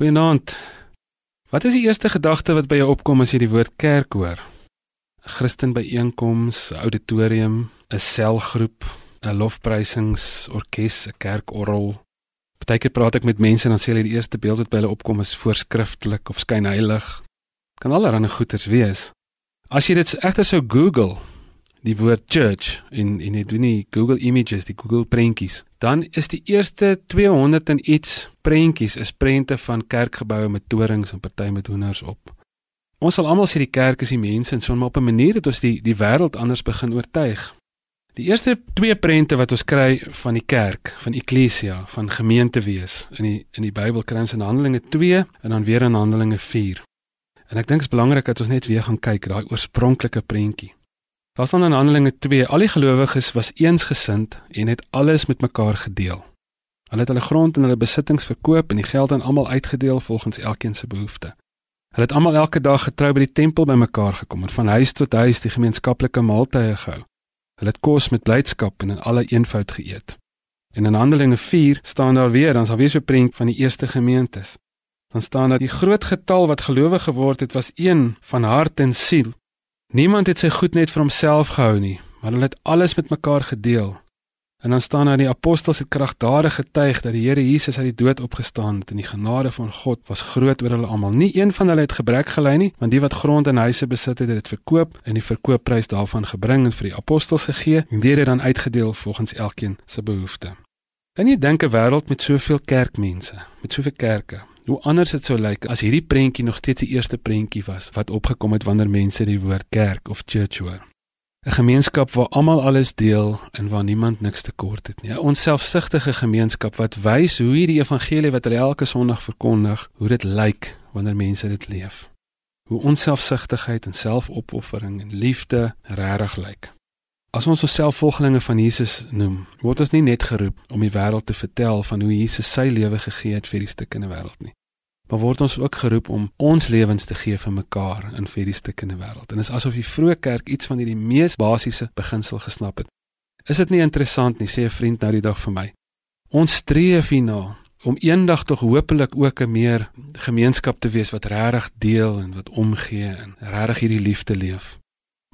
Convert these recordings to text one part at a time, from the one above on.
Goeienaand. Wat is die eerste gedagte wat by jou opkom as jy die woord kerk hoor? 'n Christen byeenkoms, 'n auditorium, 'n selgroep, 'n lofprysingsorkes, 'n kerkorgel. Partykeer praat ek met mense en dan sê hulle die eerste beeld wat by hulle opkom is voorskriftelik of skynheilig. Kan allerlei goeters wees. As jy dit egter sou Google, die woord church en en jy doen nie Google Images, die Google prentjies, dan is die eerste 200 en iets prentjies is prente van kerkgeboue met torings en party met hoenders op. Ons sal almal sê die kerk is die mense en son maar op 'n manier het ons die die wêreld anders begin oortuig. Die eerste twee prente wat ons kry van die kerk, van eklesia, van gemeente wees in die in die Bybel kry ons in Handelinge 2 en dan weer in Handelinge 4. En ek dink dit is belangrik dat ons net weer gaan kyk daai oorspronklike prentjie. Daar staan in Handelinge 2: Al die gelowiges was eensgesind en het alles met mekaar gedeel. Hulle het hulle grond en hulle besittings verkoop en die geld aan almal uitgedeel volgens elkeen se behoefte. Hulle het almal elke dag getrou by die tempel bymekaar gekom en van huis tot huis die gemeenskaplike maaltye gehou. Hulle het kos met blydskap en in alle eenvoud geëet. En in Handelinge 4 staan daar weer, dan sal weer so 'n prent van die eerste gemeentes. Dan staan daar die groot getal wat gelowig geword het was een van hart en siel Niemand het sy goed net vir homself gehou nie, maar hulle het alles met mekaar gedeel. En dan staan daar die apostels het kragtadig getuig dat die Here Jesus uit die dood opgestaan het en die genade van God was groot oor hulle almal. Nie een van hulle het gebrek gely nie, want die wat grond en huise besit het, het dit verkoop en die verkoopprys daarvan gebring en vir die apostels gegee en dit het dan uitgedeel volgens elkeen se behoefte. Kan jy dink 'n wêreld met soveel kerkmense, met soveel kerke, hoe anders dit sou lyk as hierdie prentjie nog steeds die eerste prentjie was wat opgekom het wanneer mense die woord kerk of church hoor. 'n Gemeenskap waar almal alles deel en waar niemand niks tekort het nie. 'n Onselfsugtige gemeenskap wat wys hoe hierdie evangelie wat hulle elke Sondag verkondig, hoe dit lyk wanneer mense dit leef. Hoe onselfsugtigheid en selfopoffering en liefde regtig lyk. As ons osself volgelinge van Jesus noem, word ons nie net geroep om die wêreld te vertel van hoe Jesus sy lewe gegee het vir die stukkende wêreld nie maar word ons ook geroep om ons lewens te gee vir mekaar in vir die stukkende wêreld. En dit is asof die vroeë kerk iets van hierdie mees basiese beginsel gesnap het. Is dit nie interessant nie, sê 'n vriend nou die dag vir my. Ons streef hierna om eendag tog hopelik ook 'n meer gemeenskap te wees wat regtig deel en wat omgee en regtig hierdie liefde leef.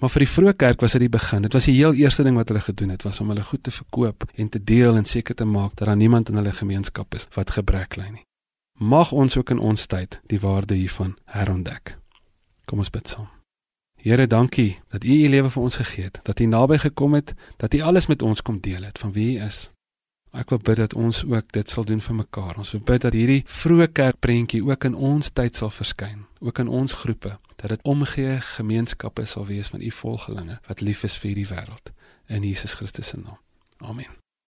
Maar vir die vroeë kerk was dit die begin. Dit was die heel eerste ding wat hulle gedoen het, was om hulle goed te verkoop en te deel en seker te maak dat daar niemand in hulle gemeenskap is wat gebrek ly nie mag ons ook in ons tyd die waarde hiervan herontdek. Kom ons bid saam. Here, dankie dat U U lewe vir ons gegee het, dat U naby gekom het, dat U alles met ons kom deel het van wie U is. Ek wil bid dat ons ook dit sal doen vir mekaar. Ons wil bid dat hierdie vroeë kerkprentjie ook in ons tyd sal verskyn, ook in ons groepe, dat dit omgee gemeenskappe sal wees van U volgelinge wat lief is vir hierdie wêreld in Jesus Christus se naam. Amen.